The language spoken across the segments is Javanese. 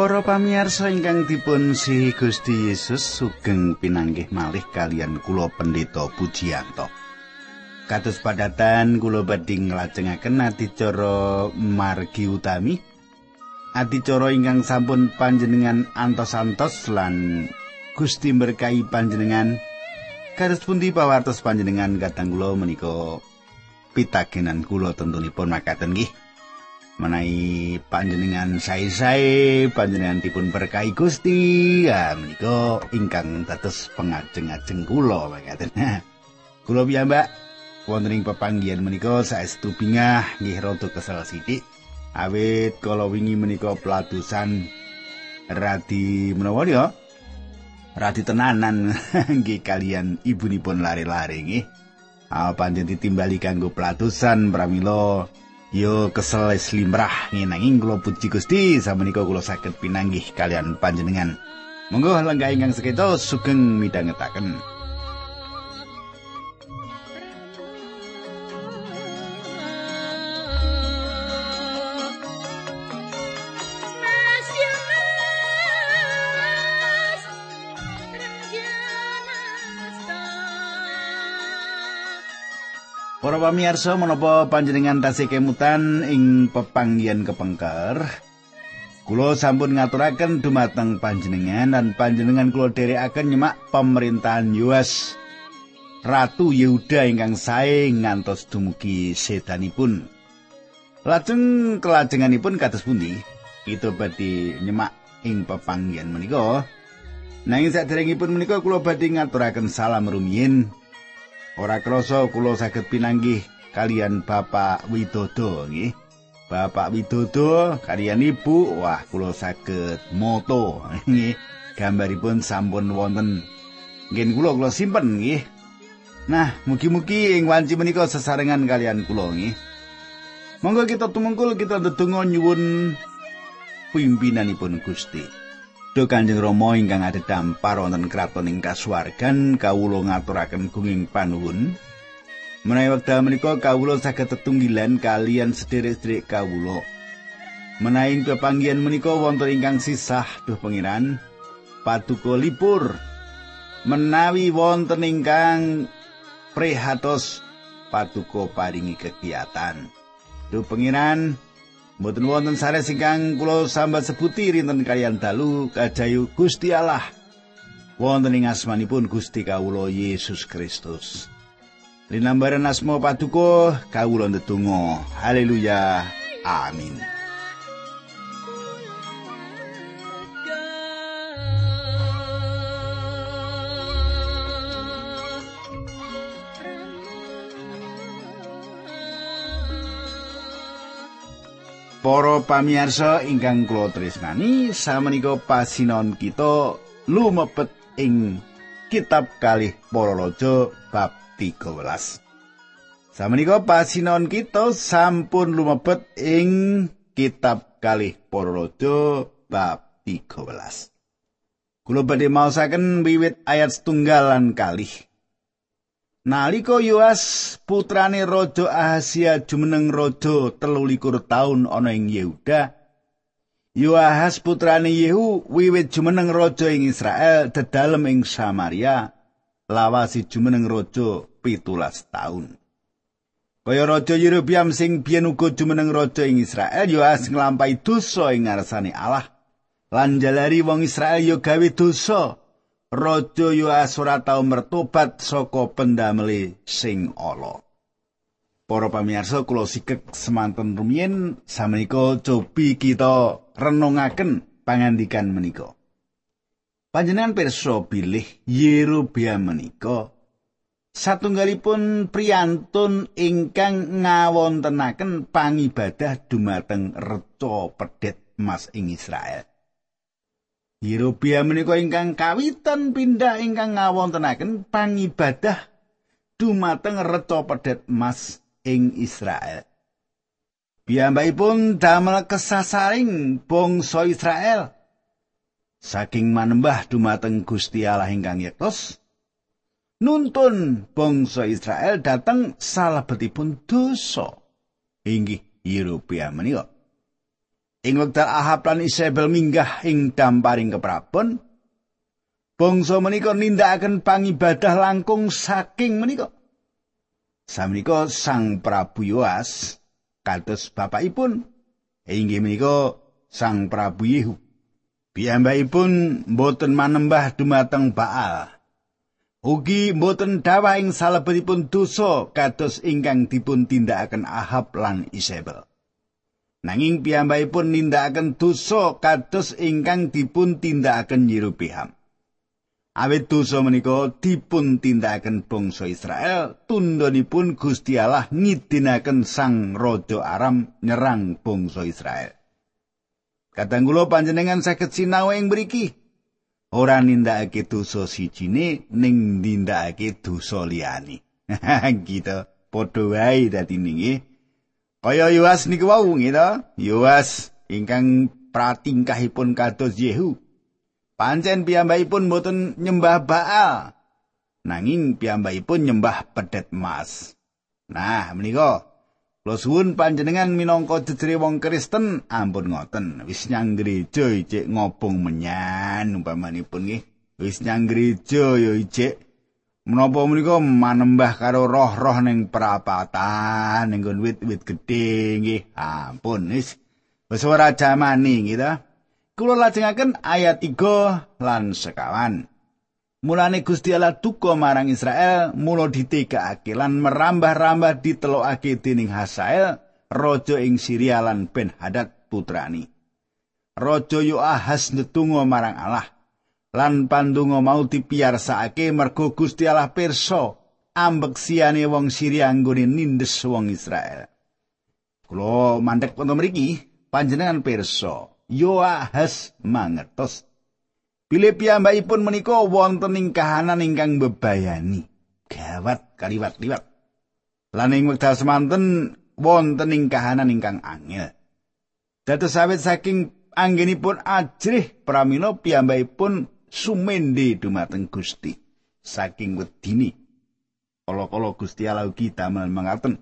Para pamirsa ingkang dipun si Gusti Yesus sugeng pinanggih malih kalian kula pendeta Pujiyanto. Kados padatan kula badhe nglajengaken adicara margi utami. Adicara ingkang sampun panjenengan antos-antos lan Gusti berkahi panjenengan. Kados pundi pawartos panjenengan kadang kula menika pitakenan kula tentunipun makaten nggih. Menawi panjenengan sae-sae panjenengan dipun berkahi Gusti. Ya menika ingkang dados pengajeng-ajeng kula mangkaten kula piyambak wonten ing pepanggihan menika saestu bingah nggih rada kesel sithik. Awit kala wingi menika pelatusan radi menawa ya radi tenanan nggih kalian ibunipun lari-lari nggih. Panjen ditimbali kanggo pelatusan pramila Yo kesel slimrah ngenanging kula puji Gusti samenika kula saged pinanggih kalian panjenengan. Monggo lenggah ingkang seketo sugeng midhangetaken. Para pamirsa menapa panjenengan tasih kemutan ing pepanggihan kepengker Kulo sampun ngaturaken dumateng panjenengan dan panjenengan kulo dherekaken nyemak pemerintahan Yoas Ratu Yehuda ingkang sae ngantos dumugi sedanipun. Lajeng kelajenganipun kados pundi? Itu badhe nyemak ing pepanggihan menika. Nanging saderengipun menika kula badhe ngaturaken salam rumiyin Ora krasa kula saged pinanggih kalian Bapak Widodo nggih. Bapak Widodo kalian Ibu, wah kula saged moto nggih. Gambaripun sampun wonten. Nggih kula kula simpen nggih. Nah, mugi-mugi ing wanci menika sesarengan kalian kula nggih. Monggo kita tumungkul kita ndedonga nyuwun pimpinanipun Gusti. Duh Kanjeng Rama ingkang ada wonten kraton ing kasuwargan kawula ngaturaken gunging panuwun. Menawi wekdal menika kawula saged tetunggilan kalian sederek-sederek kawula. Menawi pepanggihan menika wonten ingkang sisah duh pangeran paduka lipur. Menawi wonten ingkang prihatos paduka paringi kegiatan. Duh pangeran Mboten wonten sares ingkang kula sambat sebuti rinten kalian dalu kajayu Gusti Allah. Wonten ing asmanipun Gusti kawula Yesus Kristus. Linambaran asma paduka kawula ndedonga. Haleluya. Amin. Para pamirsa ingkang kula tresnani, samenika pasinon kita lumebet ing kitab kalih para raja bab 13. Samenika pasinon kita sampun lumebet ing kitab kalih para raja bab 13. Kula badhe maosaken wiwit ayat setunggalan kalih. Nalika Yoas putrane Raja Ahasia jumeneng raja 13 taun ana ing Yehuda, Yoahas putrane Yehu wiwit jumeneng raja ing Israel dedalem ing Samaria lawasi jumeneng raja 17 taun. Kaya raja Yerobiam sing biyen uga jumeneng raja ing Israel, Yoas nglampahi dosa ing ngarsane Allah. Lan jalari wong Israel yo gawe dosa. Raja Yoas ora tau mertobat saka pendamele sing ala. Para pamirsa kula sikek semanten rumiyin samenika cobi kita renungaken pangandikan menika. Panjenengan pirsa bilih Yerobeam menika satunggalipun priyantun ingkang ngawontenaken pangibadah dumateng reca pedhet emas ing Israel. Yerobia menika ingkang kawitan pindah ingkang ngawontenaken pangibadah dumateng reca pedhet emas ing Israel. Piyambakipun damel kesasaring bangsa Israel saking manembah dumateng Gusti Allah ingkang yektos nuntun bangsa Israel dateng salebetipun dosa inggih Yerobia menika. Ing wekdal Ahab lan Isabel minggah ing damparing keprabon, bangsa menika nindakaken pangibadah langkung saking menika. Samenika Sang Prabu Yoas kados bapakipun inggih menika Sang Prabu Yehu. Piyambakipun boten manembah dumateng Baal. Ugi boten dawah ing salebetipun dosa kados ingkang dipun tindakaken Ahab lan Isabel. Nanging piyambakipun nindakaken dosa kados ingkang dipun tindakaken Yerobeam. Awit dosa menika dipun tindakaken bangsa Israel, tundhonipun Gusti Allah ngidinaken Sang Raja Aram nyerang bangsa Israel. Kadang kula panjenengan saged sinau ing mriki. Ora nindakake dosa sijine ning nindakake dosa liyane. gitu. Padha wae dadi niki. Kaya Yoas niku wau gitu. Yoas ingkang pratingkahipun kados Yehu. Pancen piyambakipun boten nyembah Baal. Nanging piyambakipun nyembah pedet emas. Nah, menika Kula suwun panjenengan minangka jejere wong Kristen ampun ngoten. Wis nyang gereja ijik ngobong menyan umpamanipun nggih. Wis nyang gereja ya ijik menapa menika manembah karo roh-roh ning perapatan ning wit-wit gedhe nggih. Ampun wis wis ora jamani gitu. Kula lajengaken ayat 3 lan sekawan. Mulane Gusti Allah duka marang Israel mula ditegakake lan merambah-rambah ditelokake dening Hasael raja ing Syria lan Ben Hadad putrani. Raja Yoahas netungga marang Allah lan pandonga mau dipiyarsakake mergo Gusti Allah pirsa ambeksiane wong Syria anggone nindes wong Israel. Kula mandek wonten mriki panjenengan pirsa Yoahas mangertos Bilih piyambakipun menika wonten ing kahanan ingkang bebayani. Gawat kaliwat-liwat. Lan ing wekdal semanten wonten ing kahanan ingkang angel. Dados sawet saking anggenipun ajrih pramila piyambakipun sumende dumateng Gusti saking wedini. Kala-kala Gusti Allah ugi damel mangaten.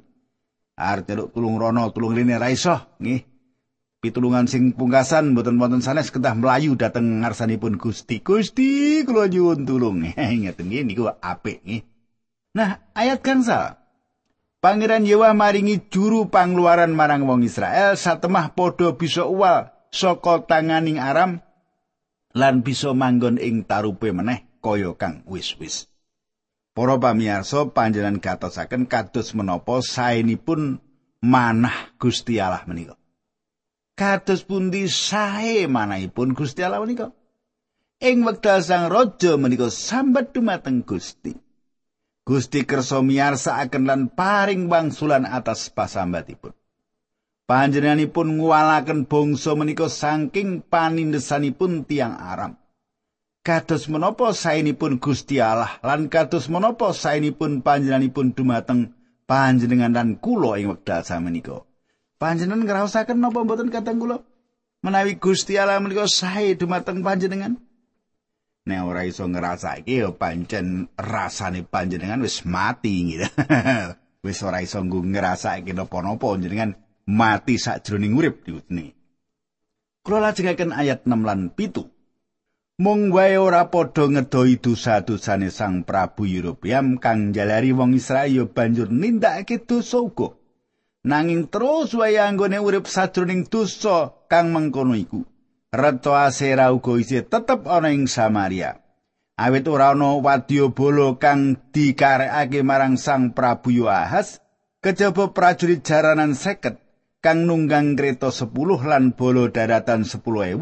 Arep tulung rono tulung rene ra iso nggih. pitulungan sing pungkasan mboten wonten sanes kedah melayu dhateng ngarsanipun Gusti. Gusti kula nyuwun tulung. Ngeten nggih niku apik nggih. Nah, ayat gangsa. Pangeran Yewa maringi juru pangluaran marang wong Israel satemah padha bisa uwal saka tanganing Aram lan bisa manggon ing tarupe meneh kaya kang wis-wis. Para pamirsa panjenengan gatosaken kados menapa saenipun manah Gusti Allah menika. kados pundi sae manahipun Gusti Allah menika. Ing wekdal sang raja menika sambat dumateng Gusti. Gusti kersa miyarsakaken lan paring wangsulan atas pasambatipun. Panjenenganipun nguwalaken bangsa menika saking panindesanipun tiang Aram. Kados menapa saenipun Gusti Allah lan kados menapa saenipun panjenenganipun dumateng panjenengan dan kula ing wekdal samenika. Panjenengan ngraosaken napa mboten kateng kula? Menawi Gusti Allah menika sae dumateng panjenengan. Nek ora iso ngrasake ya pancen rasane panjenengan wis mati gitu. wis ora iso ngrasake napa-napa panjenengan mati sakjroning urip diutne. Kula lajengaken ayat 6 lan 7. Mung wae ora padha ngedoi dosa-dosane Sang Prabu Yerobeam kang jalari wong Israel banjur nindakake dosa uga. nanging terus wae anggone urip sajroning dosa kang mengkono iku. Reto asera uga isih tetep ana ing Samaria. Awit ora ana wadya bolo kang dikarekake marang Sang Prabu Yoahas, kejaba prajurit jaranan seket kang nunggang kereta 10 lan bolo daratan 10.000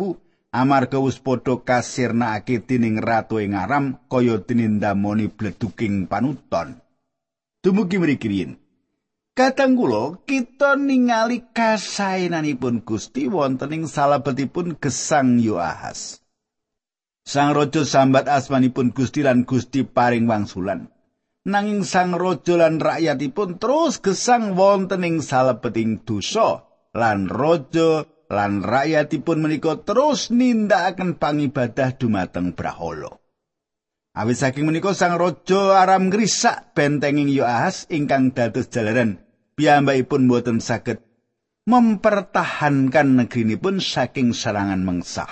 amarga wis padha kasirnakake dening ratu ing Aram kaya tinindamoni bleduking panuton. Dumugi mriki Kadang kula kita ningali kasaenanipun Gusti wonten ing salebetipun gesang Yoahas. Sang raja sambat asmanipun Gusti lan Gusti paring wangsulan. Nanging sang raja lan rakyatipun terus gesang wonten ing salebeting dosa lan raja lan rakyatipun menika terus nindakaken pangibadah dumateng Brahala. Awit saking menika sang raja aram ngrisak bentenging Yoahas ingkang dados jalaran piyambakipun boten saged mempertahankan negerinipun saking serangan mengsah.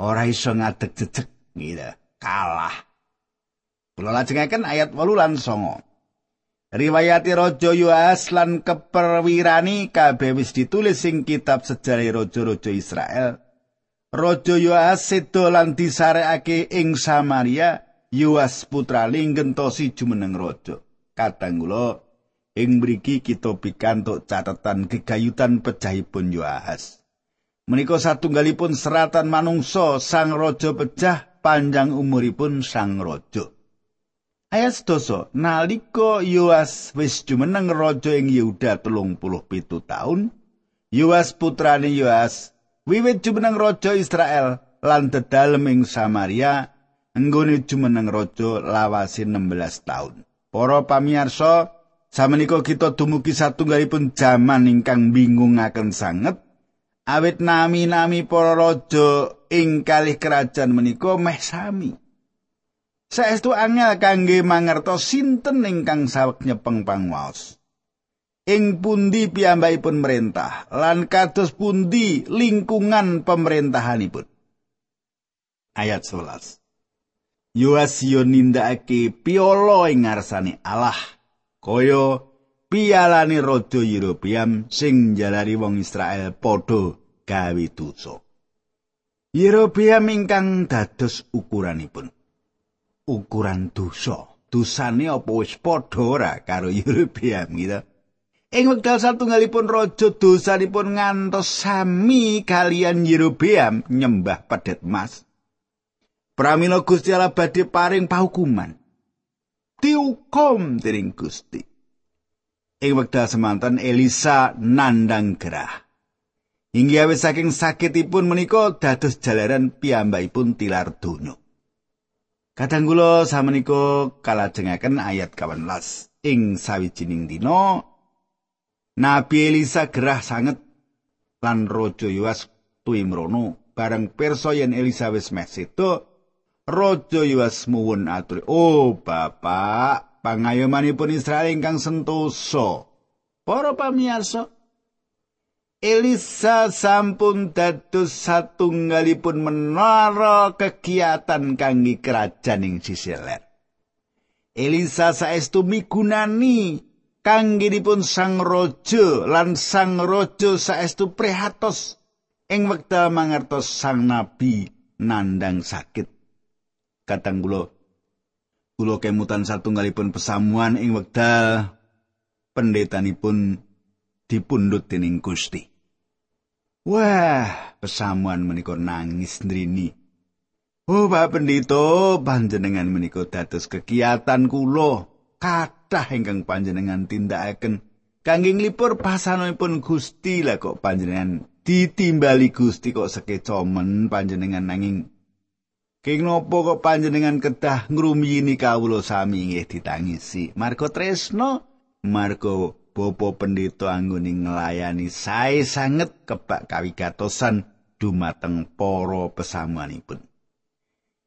Ora iso ngadeg jejeg gitu. Kalah. Kula lajengaken ayat 8 lan 9. Riwayati Raja Yoas lan keperwirani kabeh wis ditulis ing kitab sejarah raja-raja Israel. Raja Yoas sedo lan disarekake ing Samaria, Yoas putra linggentosi jumeneng raja. Kadang kula ing mriki kita pikantuk catatan gegayutan pejahipun Yoas. Menika satunggalipun seratan manungsa sang raja pejah panjang umuripun sang raja. Ayat sedoso, nalika Yoas wis jumeneng raja ing Yehuda telung puluh pitu taun, Yoas putrane Yoas wiwit jumeneng raja Israel lan dedalem ing Samaria nggone jumeneng raja lawase 16 taun. Para pamirsa, samenika kita dumugi satunggalipun jaman ingkang bingungaken sanget awit nami-nami para raja ing kalih kerajaan menika meh sami. Saestu angel kangge mangertos sinten ingkang saweg nyepeng pangwaos. Ing pundi piyambakipun merintah lan kados pundi lingkungan pemerintahanipun. Ayat 11. Yoasio nindakake piolo ing ngarsane Allah kaya pialane raja Yerobiam sing jalari wong Israel padha gawe dosa. Yerobiam ingkang dados ukuranipun. Ukuran dosa. Dosane apa wis padha ora karo Yerobeam gitu. Ing wekdal satunggalipun raja dosanipun ngantos sami kalian Yerobeam nyembah pedet mas. Pramila Gusti Allah badhe paring pahukuman. Diukum dening Gusti. Ing wekdal semanten Elisa nandang gerah. Hingga awis saking sakitipun menika dados jalaran piyambakipun tilar donya. Kadang kula samenika kalajengaken ayat 18 ing sawijining dina Nabi Elisa gerah sanget lan raja Yoas tuimrono bareng pirsa yen Elisa wis meh sedo raja Yoas muwun atur oh bapak pangayomanipun Israel ingkang sentosa. Para pamirsa Elisa sampun dados satunggalipun menara kegiatan kangge kerajaan ing sisih Elisa saestu migunani kangge dipun sang raja lan sang raja saestu prihatos ing wekdal mangertos sang nabi nandang sakit. Katang kula kula kemutan satunggalipun pesamuan ing wekdal pendetanipun dipundhut dening Gusti. Wah, pesamuan menika nangis ndrini. Oh, Pak Pendito, panjenengan menika dados kegiatan kula kathah ingkang panjenengan tindakaken kangge nglipur pasanipun Gusti lah kok panjenengan ditimbali Gusti kok sekecomen panjenengan nanging Keng nopo kok panjenengan kedah ngrumiyini kawula sami nggih ditangisi. Margo tresno, margo Bopo pendeta anggone nglayani sae sanget kebak kawigatosan dumateng para pesamuanipun.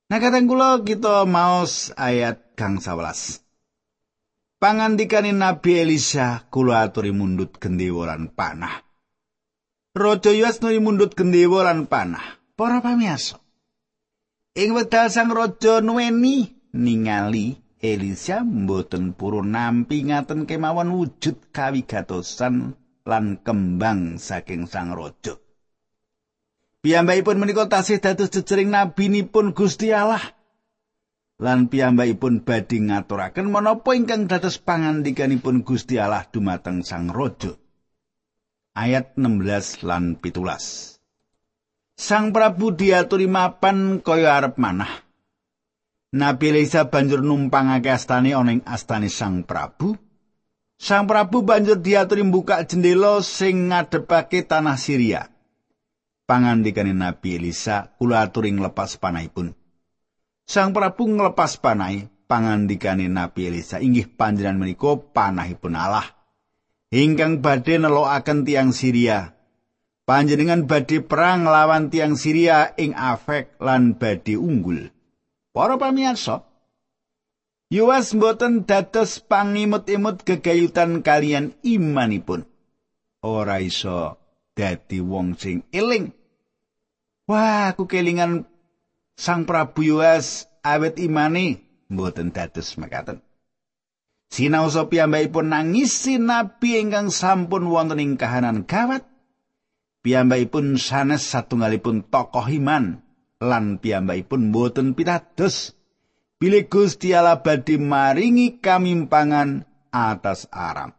Nah kadang kula kita maos ayat kang 11. Pangandikaning Nabi Elisa kula aturi mundut gendewa lan panah. Raja Yoas nuli mundut gendewa lan panah. Para pamirsa. Ing wekdal sang raja nuweni ningali Elisa mboten purun nampi ngaten kemawon wujud kawigatosan lan kembang saking sang raja. Piyambakipun menika tasih dados jejering nabinipun Gusti Allah. Lan piyambakipun badhe ngaturaken menapa ingkang dados pangandikanipun Gusti Allah dumateng sang raja. Ayat 16 lan 17. Sang Prabu diaturi mapan kaya arep manah. Nabi Elisa banjur numpangake astane ana ing astane Sang Prabu. Sang Prabu banjur diaturi mbuka jendela sing ngadepake tanah Syria. Pangandikane Nabi Elisa kula aturi nglepas panahipun. Sang Prabu nglepas panahi, pangandikane Nabi Elisa inggih panjenengan menika panahipun Allah. Ingkang badhe nelokaken tiang Syria. Panjenengan badhe perang lawan tiang Syria ing Afek lan badhe unggul. Para pamirsa, Yoas mboten dados pangimut-imut gegayutan kalian imanipun. ora iso dadi wong sing eling. Wah, aku kelingan Sang Prabu Yoas awet imani mboten dados mekaten. Sinau piyambakipun nangisi nabi ingkang sampun wonten ing kahanan gawat. Piyambakipun sanes satunggalipun tokoh iman lan piyambakipun boten pitados. Bilih Gusti Allah badhe maringi kamimpangan atas Aram.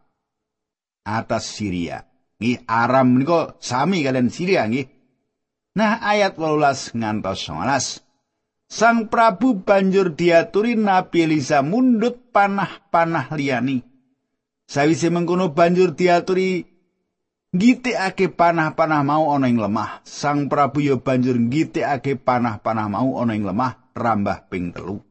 Atas Syria. Nggih Aram menika sami kalian Syria nggih. Nah ayat 18 ngantos 19. Sang Prabu banjur diaturi Nabi Elisa mundut panah-panah liyani. Sawise mengkono banjur diaturi ngitikake panah-panah mau ana ing lemah. Sang Prabu yo banjur ngitikake panah-panah mau ana ing lemah rambah ping telu.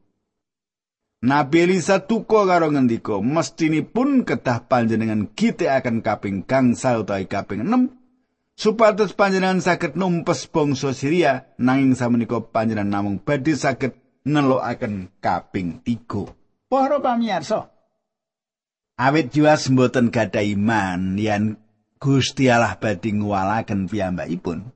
Nabi Elisa tuko karo ngendika, mestinipun kedah panjenengan gitikaken kaping gangsal utawi kaping 6 supados panjenengan saged numpes bangsa Syria nanging samenika panjenengan namung badhe saged nelokaken kaping 3. Para pamirsa, awit juas mboten gadah iman yen Gusti Allah badhe ngwalaken piyambakipun.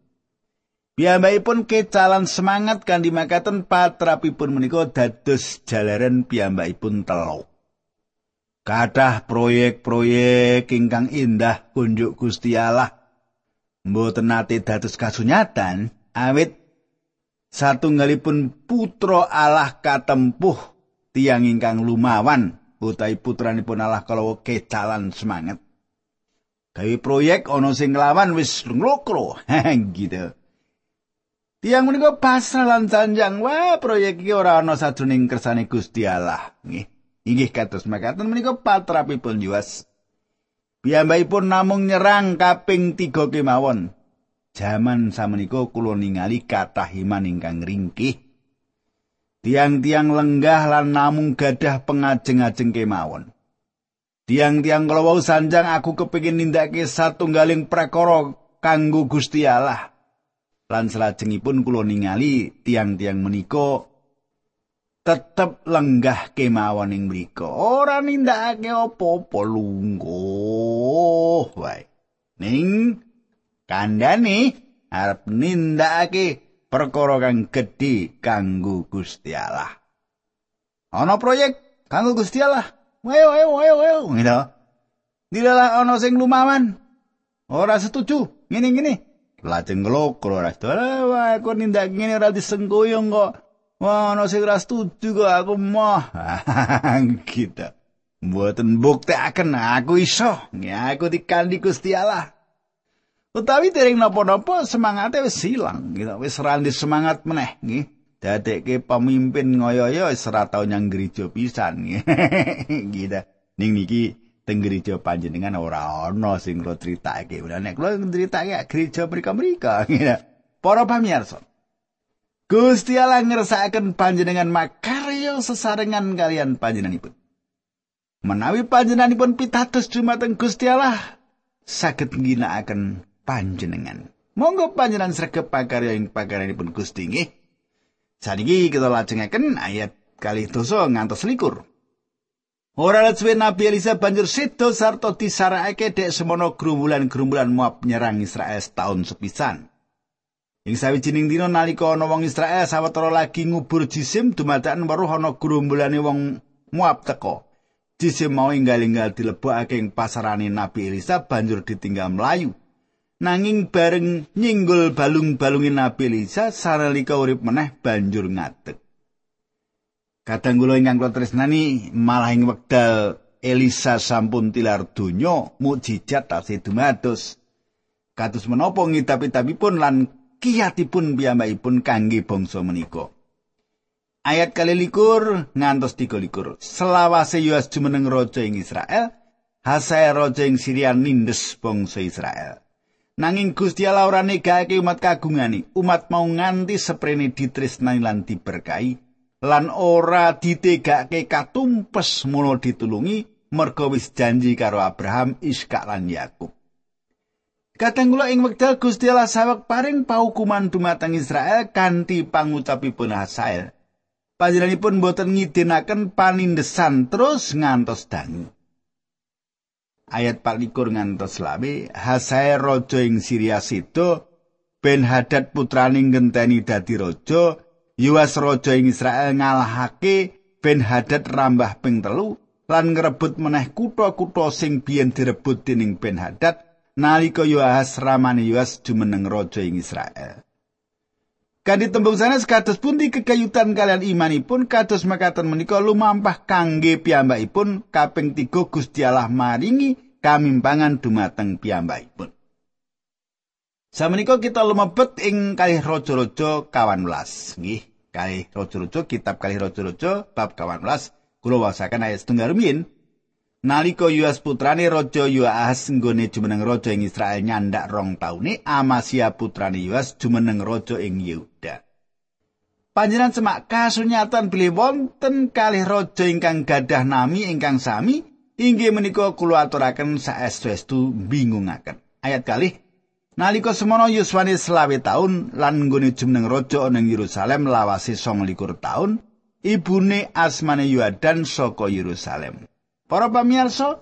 Piyambakipun kecalan semangat kanthi makaten patrapipun menika dados jalaran piyambakipun telo. Kadah proyek-proyek ingkang indah kunjuk Gusti Allah mboten nate dados kasunyatan awit satunggalipun putra Allah katempuh tiang ingkang lumawan utawi putranipun Allah kalau kecalan semangat gawe proyek ana sing nglawan wis nglokro gitu tiang menika pasrah lan sanjang wah proyek iki ora ana sajroning kersane Gusti Allah nggih inggih kados makaten menika patrapipun juas Piyambakipun namung nyerang kaping tiga kemawon. Jaman samenika kula ningali kathah iman ingkang ringkih. Tiang-tiang lenggah lan namung gadah pengajeng-ajeng kemawon. Tiang-tiang kala wau sanjang aku kepengin nindakake satunggaling prakara kanggo Gusti Allah. Lan salajengipun kula ningali tiang-tiang menika tetep lenggah kemawon ing mriku. Ora nindakake apa-apa lungguh wae. Ning kandhane arep nindakake perkara kang gedhe kanggo Gusti Allah. Ana proyek kanggo Gusti Allah. Ayo ayo ayo ayo gitu. Dilalah ana sing lumawan. Ora setuju. Ngene-ngene. Lajeng ngelok ora setuju. Wah, kok nindak ngene ora disengkuyung kok. Wah, ana sing ora setuju kok aku mah. gitu. Mboten buktekaken aku iso. Ya aku dikandi Gusti Allah. Utawi dereng napa-napa semangate wis ilang, gitu. Wis randi semangat meneh, nggih. Dadekke pemimpin ngoyo-yo wis ora tau nyang gereja pisan. gitu. Ning niki teng gereja panjenengan ora ana sing kula critakake. Ora nek kula critakake gereja mrika-mrika, gitu. Para pamirsa, Gusti Allah ngersakaken panjenengan makarya sesarengan kalian panjenenganipun. Menawi panjenenganipun pitados dumateng Gusti Allah saged ngginakaken panjenengan. Monggo panjenengan sregep pakarya ing pakaryanipun Gusti nggih. Saniki kita lajengaken ayat kali dosa ngantos likur. Ora let Nabi Elisa banjur sedo sarta disarakake dek semono gerumbulan-gerumbulan Moab nyerang Israel setahun sepisan. Ing sawijining dina nalika ana wong Israel sawetara lagi ngubur jisim dumadakan weruh ana grumbulane wong Moab teka. Jisim mau inggal-inggal dilebokake ing pasarane Nabi Elisa banjur ditinggal mlayu. Nanging bareng nyinggul balung-balunge Nabi Elisa saralika urip meneh banjur ngadeg. Kadang kula ingkang kula tresnani malah ing wekdal Elisa sampun tilar donya mukjizat tasih dumados. Kados menapa ngidap-idapipun lan kiyatipun piyambakipun kangge bangsa menika. Ayat kali likur ngantos tiga likur. Selawase Yoas jumeneng raja ing Israel, Hasael raja ing Syria nindes bangsa Israel. Nanging Gusti Allah ora negake umat kagungani, umat mau nganti seprene ditresnani lan diberkahi, lan ora ditegake katumpes mulo ditulungi merga wis janji karo Abraham, Iskak lan Yakub. Kadang kula ing wekdal Gusti Allah sawek paring paukuman dumateng Israel kanthi pangucapipun Hasael. Panjenenganipun boten ngidinaken panindesan terus ngantos dangu. Ayat 24 ngantos lawe Hasae raja ing Syria Sido Ben Hadad putraning ngenteni dadi raja Yuas raja ing Israel ngalahake Ben Hadad rambah ping telu lan ngrebut meneh kutha-kutha sing biyen direbut dening Ben Hadad nalika Yoas ramane Yoas jumeneng raja ing Israel. Kanthi tembung sanes kados pundi kegayutan kalian imanipun kados makaten menika lumampah kangge piyambakipun kaping tiga Gusti Allah maringi kamimpangan dumateng piyambakipun. Samenika kita lumebet ing kalih raja-raja kawan welas. Nggih, kalih raja-raja kitab kalih raja-raja bab kawan welas kula wasaken ayat setunggal rumiyin. Nalika Yoas putrane raja Yoas nggone jumeneng raja ing Israel nyandak rong taune, Amasia putrane Yoas jumeneng raja ing Yehuda. Panjenengan semak kasunyatan bilih wonten kalih raja ingkang gadah nami ingkang sami inggih menika kula aturaken saestu-estu bingungaken. Ayat kalih Nalika semono Yuswane selawe taun lan nggone jumeneng raja ana Yerusalem lawase 29 taun, ibune asmane Yoadan saka Yerusalem. Para pamirsa,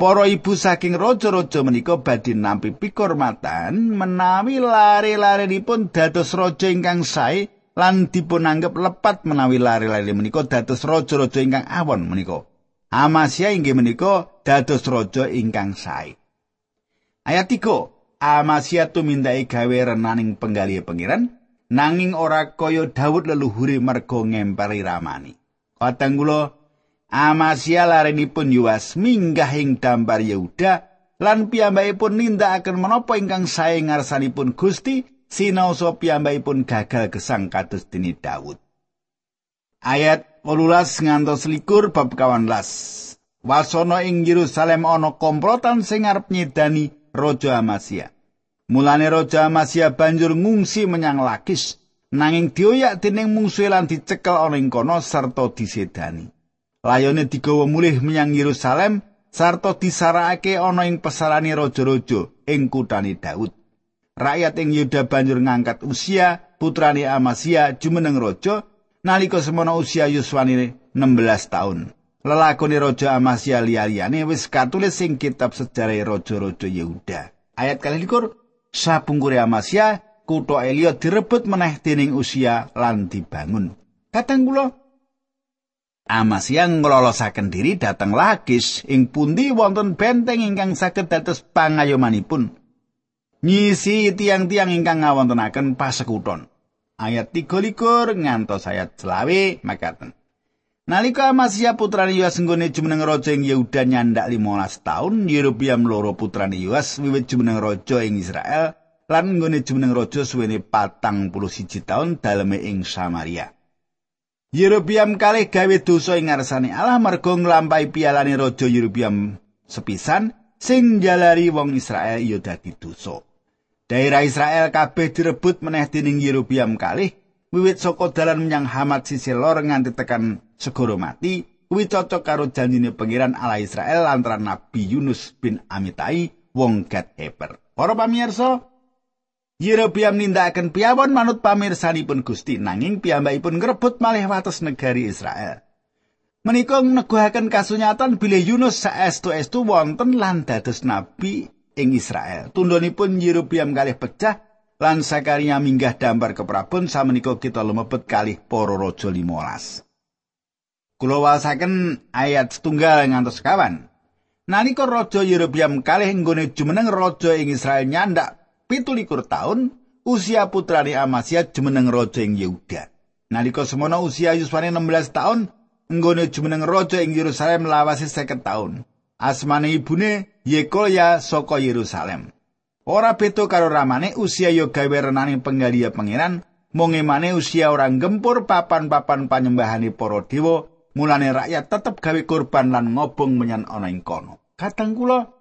para ibu saking raja-raja menika badhe nampi pikurmatan menawi lare-larenipun dados raja ingkang sae lan dipunanggep lepat menawi lare-lare menika dados raja-raja ingkang awon menika. Amasya inggih menika dados raja ingkang sae. Ayat 3. Amasya tumindai gawe renaning penggali pengiran nanging ora kaya Daud leluhure mergo ngemperi ramani. Kadang kula Amasya larenipun Yuas minggah ing dampar Yehuda lan piyambakipun nindakaken menapa ingkang sae ngarsanipun Gusti sinaosa piyambakipun gagal gesang kados dene Daud. Ayat 18 ngantos likur bab kawan las. Wasana ing Yerusalem ana komplotan sing arep nyedani Raja Amasya. Mulane Raja Amasya banjur ngungsi menyang Lakis nanging dioyak dening mungsuhe lan dicekel ana ing kono sarta disedani. Layone digawa mulih menyang Yerusalem sarta disarakake ana ing pesarane raja-raja ing kutane Daud. Rakyat ing Yuda banjur ngangkat usia putrane Amasia jumeneng raja nalika semono usia yuswane 16 taun. Lelakone raja Amasia liya-liyane wis katulis ing kitab sejarah raja-raja Yehuda. Ayat kali likur, sapungkure Amasia, kutha Elia direbut meneh dening usia lan dibangun. Kateng kula, Amasya nglolosaken diri dhateng Lakis ing pundi wonten benteng ingkang saged dados pangayomanipun. Nyisi tiang-tiang ingkang ngawontenaken pasekuton. Ayat 33 ngantos ayat 20 makaten. Nalika Amasya putrane Yoas nggone jumeneng raja ing Yehuda nyandak 15 taun, Yerobiam loro putrane Yoas wiwit jumeneng raja ing Israel lan nggone jumeneng raja suwene 41 taun daleme ing Samaria. Yerobiam kalih gawe dosa ing ngarsane Allah mergo nglampahi pialane raja Yerobiam sepisan sing jalari wong Israel ya dadi dosa. Daerah Israel kabeh direbut meneh dening Yerobiam kalih wiwit saka dalan menyang Hamat sisi lor nganti tekan segoro mati kuwi cocok karo janjine pangeran Allah Israel lantaran Nabi Yunus bin Amitai wong Gad Heber. Para pamirsa, Yerobiam nindakaken piyawon manut pamirsanipun Gusti nanging piyambakipun ngrebut malih wates negari Israel. Menika neguhaken kasunyatan bilih Yunus saestu-estu wonten lan dados nabi ing Israel. Tundhonipun Yerobiam kalih pecah lan Sakaria minggah dampar keprabon samenika kita lumebet kalih para raja 15. Kula wasaken ayat setunggal ngantos kawan. Nalika raja Yerobiam kalih nggone jumeneng raja ing Israel nyandak pitulikur taun usia putrane Amasya jumeneng raja ing Yehuda. Nalika semono usia yuswane 16 taun nggone jumeneng raja ing Yerusalem lawase 50 taun. Asmane ibune Yekolya saka Yerusalem. Ora beda karo ramane usia yo gawe renane penggalia pangeran, mung emane usia orang gempur papan-papan panyembahane para dewa, mulane rakyat tetep gawe korban lan ngobong menyang ana ing kono. Kadang kula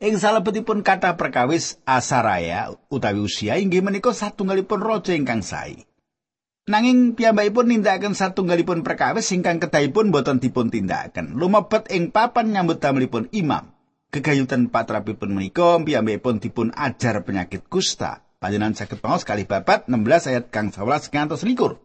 Ing salebetipun kata perkawis Asaraya utawi usia inggih menika satunggalipun raja ingkang sae. Nanging piyambakipun nindakaken satunggalipun perkawis ingkang kedahipun boten dipun tindakaken. Lumebet ing papan nyambut damelipun imam. Kegayutan patrapipun menika piyambakipun dipun ajar penyakit kusta. Panjenengan saged pangaos kali babat 16 ayat kang 11 ngantos likur.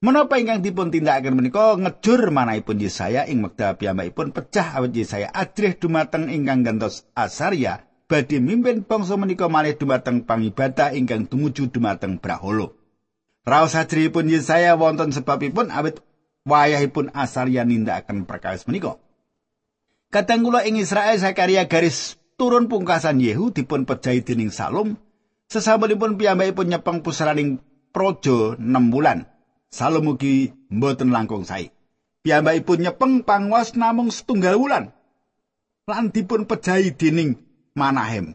Menapa ingkang dipun tindakaken menika ngejur manahipun Yesaya ing wekdal piyambakipun pecah awit Yesaya ajrih dumateng ingkang gantos Asaria badhe mimpin bangsa menika malih dumateng pangibadah ingkang tumuju dumateng Brahala. Raos ajrihipun Yesaya wonten sebabipun awit wayahipun Asaria nindakaken perkawis menika. Kadang kula ing Israel Zakaria garis turun pungkasan Yehu dipun pejahi dening Salom sesampunipun piyambakipun nyepeng pusaraning projo 6 bulan. Salom ugi mboten langkung sae. Piyambakipun nyepeng pangwas namung setunggal wulan. Lan dipun pejahi dening Manahem.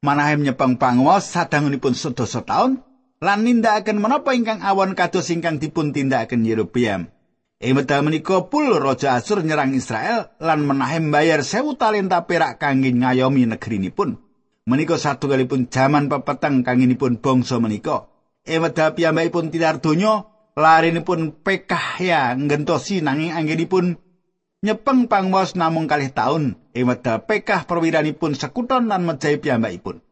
Manahem nyepeng pangwas sadangunipun sedasa taun lan nindakaken menapa ingkang awon kados ingkang dipun tindakaken Yerobeam. Ing wekdal menika Pul Raja Asur nyerang Israel lan Manahem bayar sewu talenta perak kangge ngayomi negerinipun. Menika satunggalipun jaman pepeteng kanginipun bangsa menika. Eweda piyambakipun tilar donya larinipun Pekahya ngentosi nanging anggenipun nyepeng pangwas namung kalih taun Eweda Pekah perwiranipun sekuton lan mejahi piyambakipun.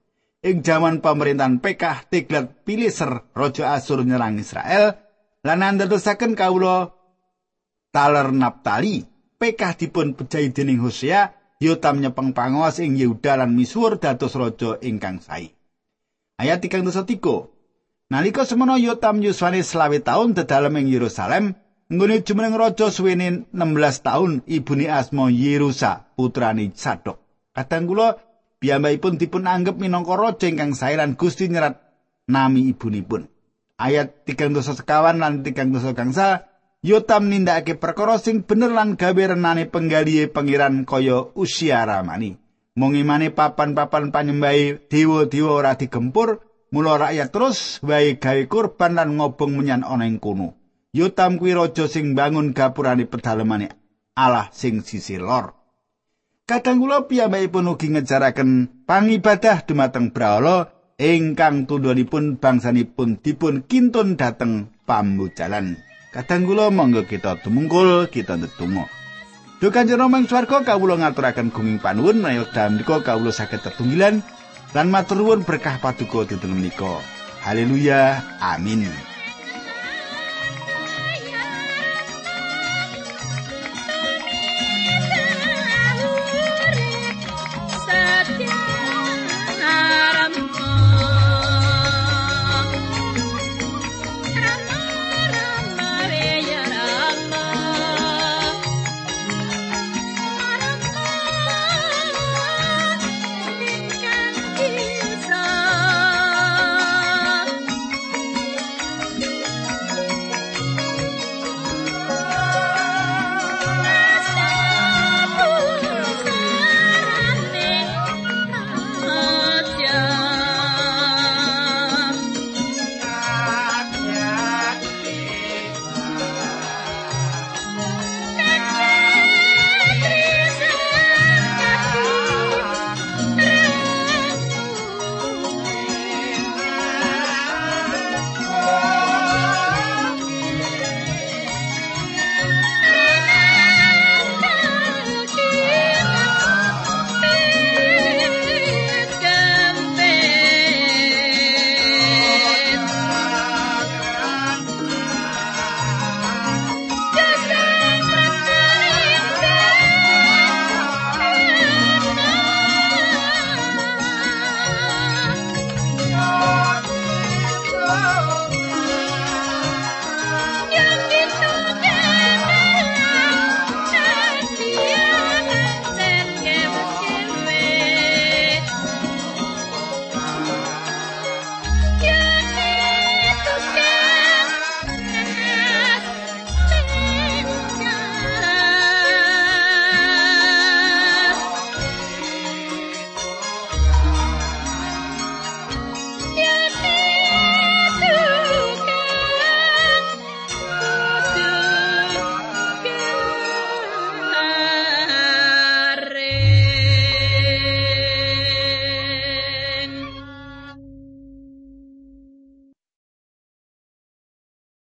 Ing jaman pemerintahan Pekah Tiglat Pileser Raja Asur nyerang Israel lan andadosaken kawula taler Naptali Pekah dipun pejahi dening Hosea Yotam nyepeng pangwas ing Yehuda lan misuwur dados raja ingkang sae. Ayat 3 Nalika semono Yotam yuswane selawe taun dedalem ing Yerusalem, nggone jumeneng raja suwene 16 taun ibune asma Yerusa, putrani Sadok. Kadang kula piyambakipun dipun anggap minangka raja ingkang sae lan Gusti nyerat nami ibunipun. Ayat 3 sekawan lan 3 gangsa Yotam nindakake perkara sing bener lan gawe renane penggalihe pangeran kaya usia ramani. Mongimane papan-papan panyembahe dewa-dewa ora digempur, Mula rakyat terus wae gawe kurban lan ngobong menyan ana ing kono. Yotam kuwi raja sing bangun gapurane pedalemane Allah sing sisi lor. Kadang kula piyambakipun ugi ngejaraken pangibadah dumateng Brahala ingkang tundhonipun bangsanipun dipun kintun dhateng pambujalan. Kadang kula monggo kita tumungkul kita ndedonga. Duh Kanjeng Rama ing swarga kawula ngaturaken gunging panuwun menawi dalem kawula saged tetunggilan lan matur nuwun berkah paduka dinten menika. Haleluya. Amin.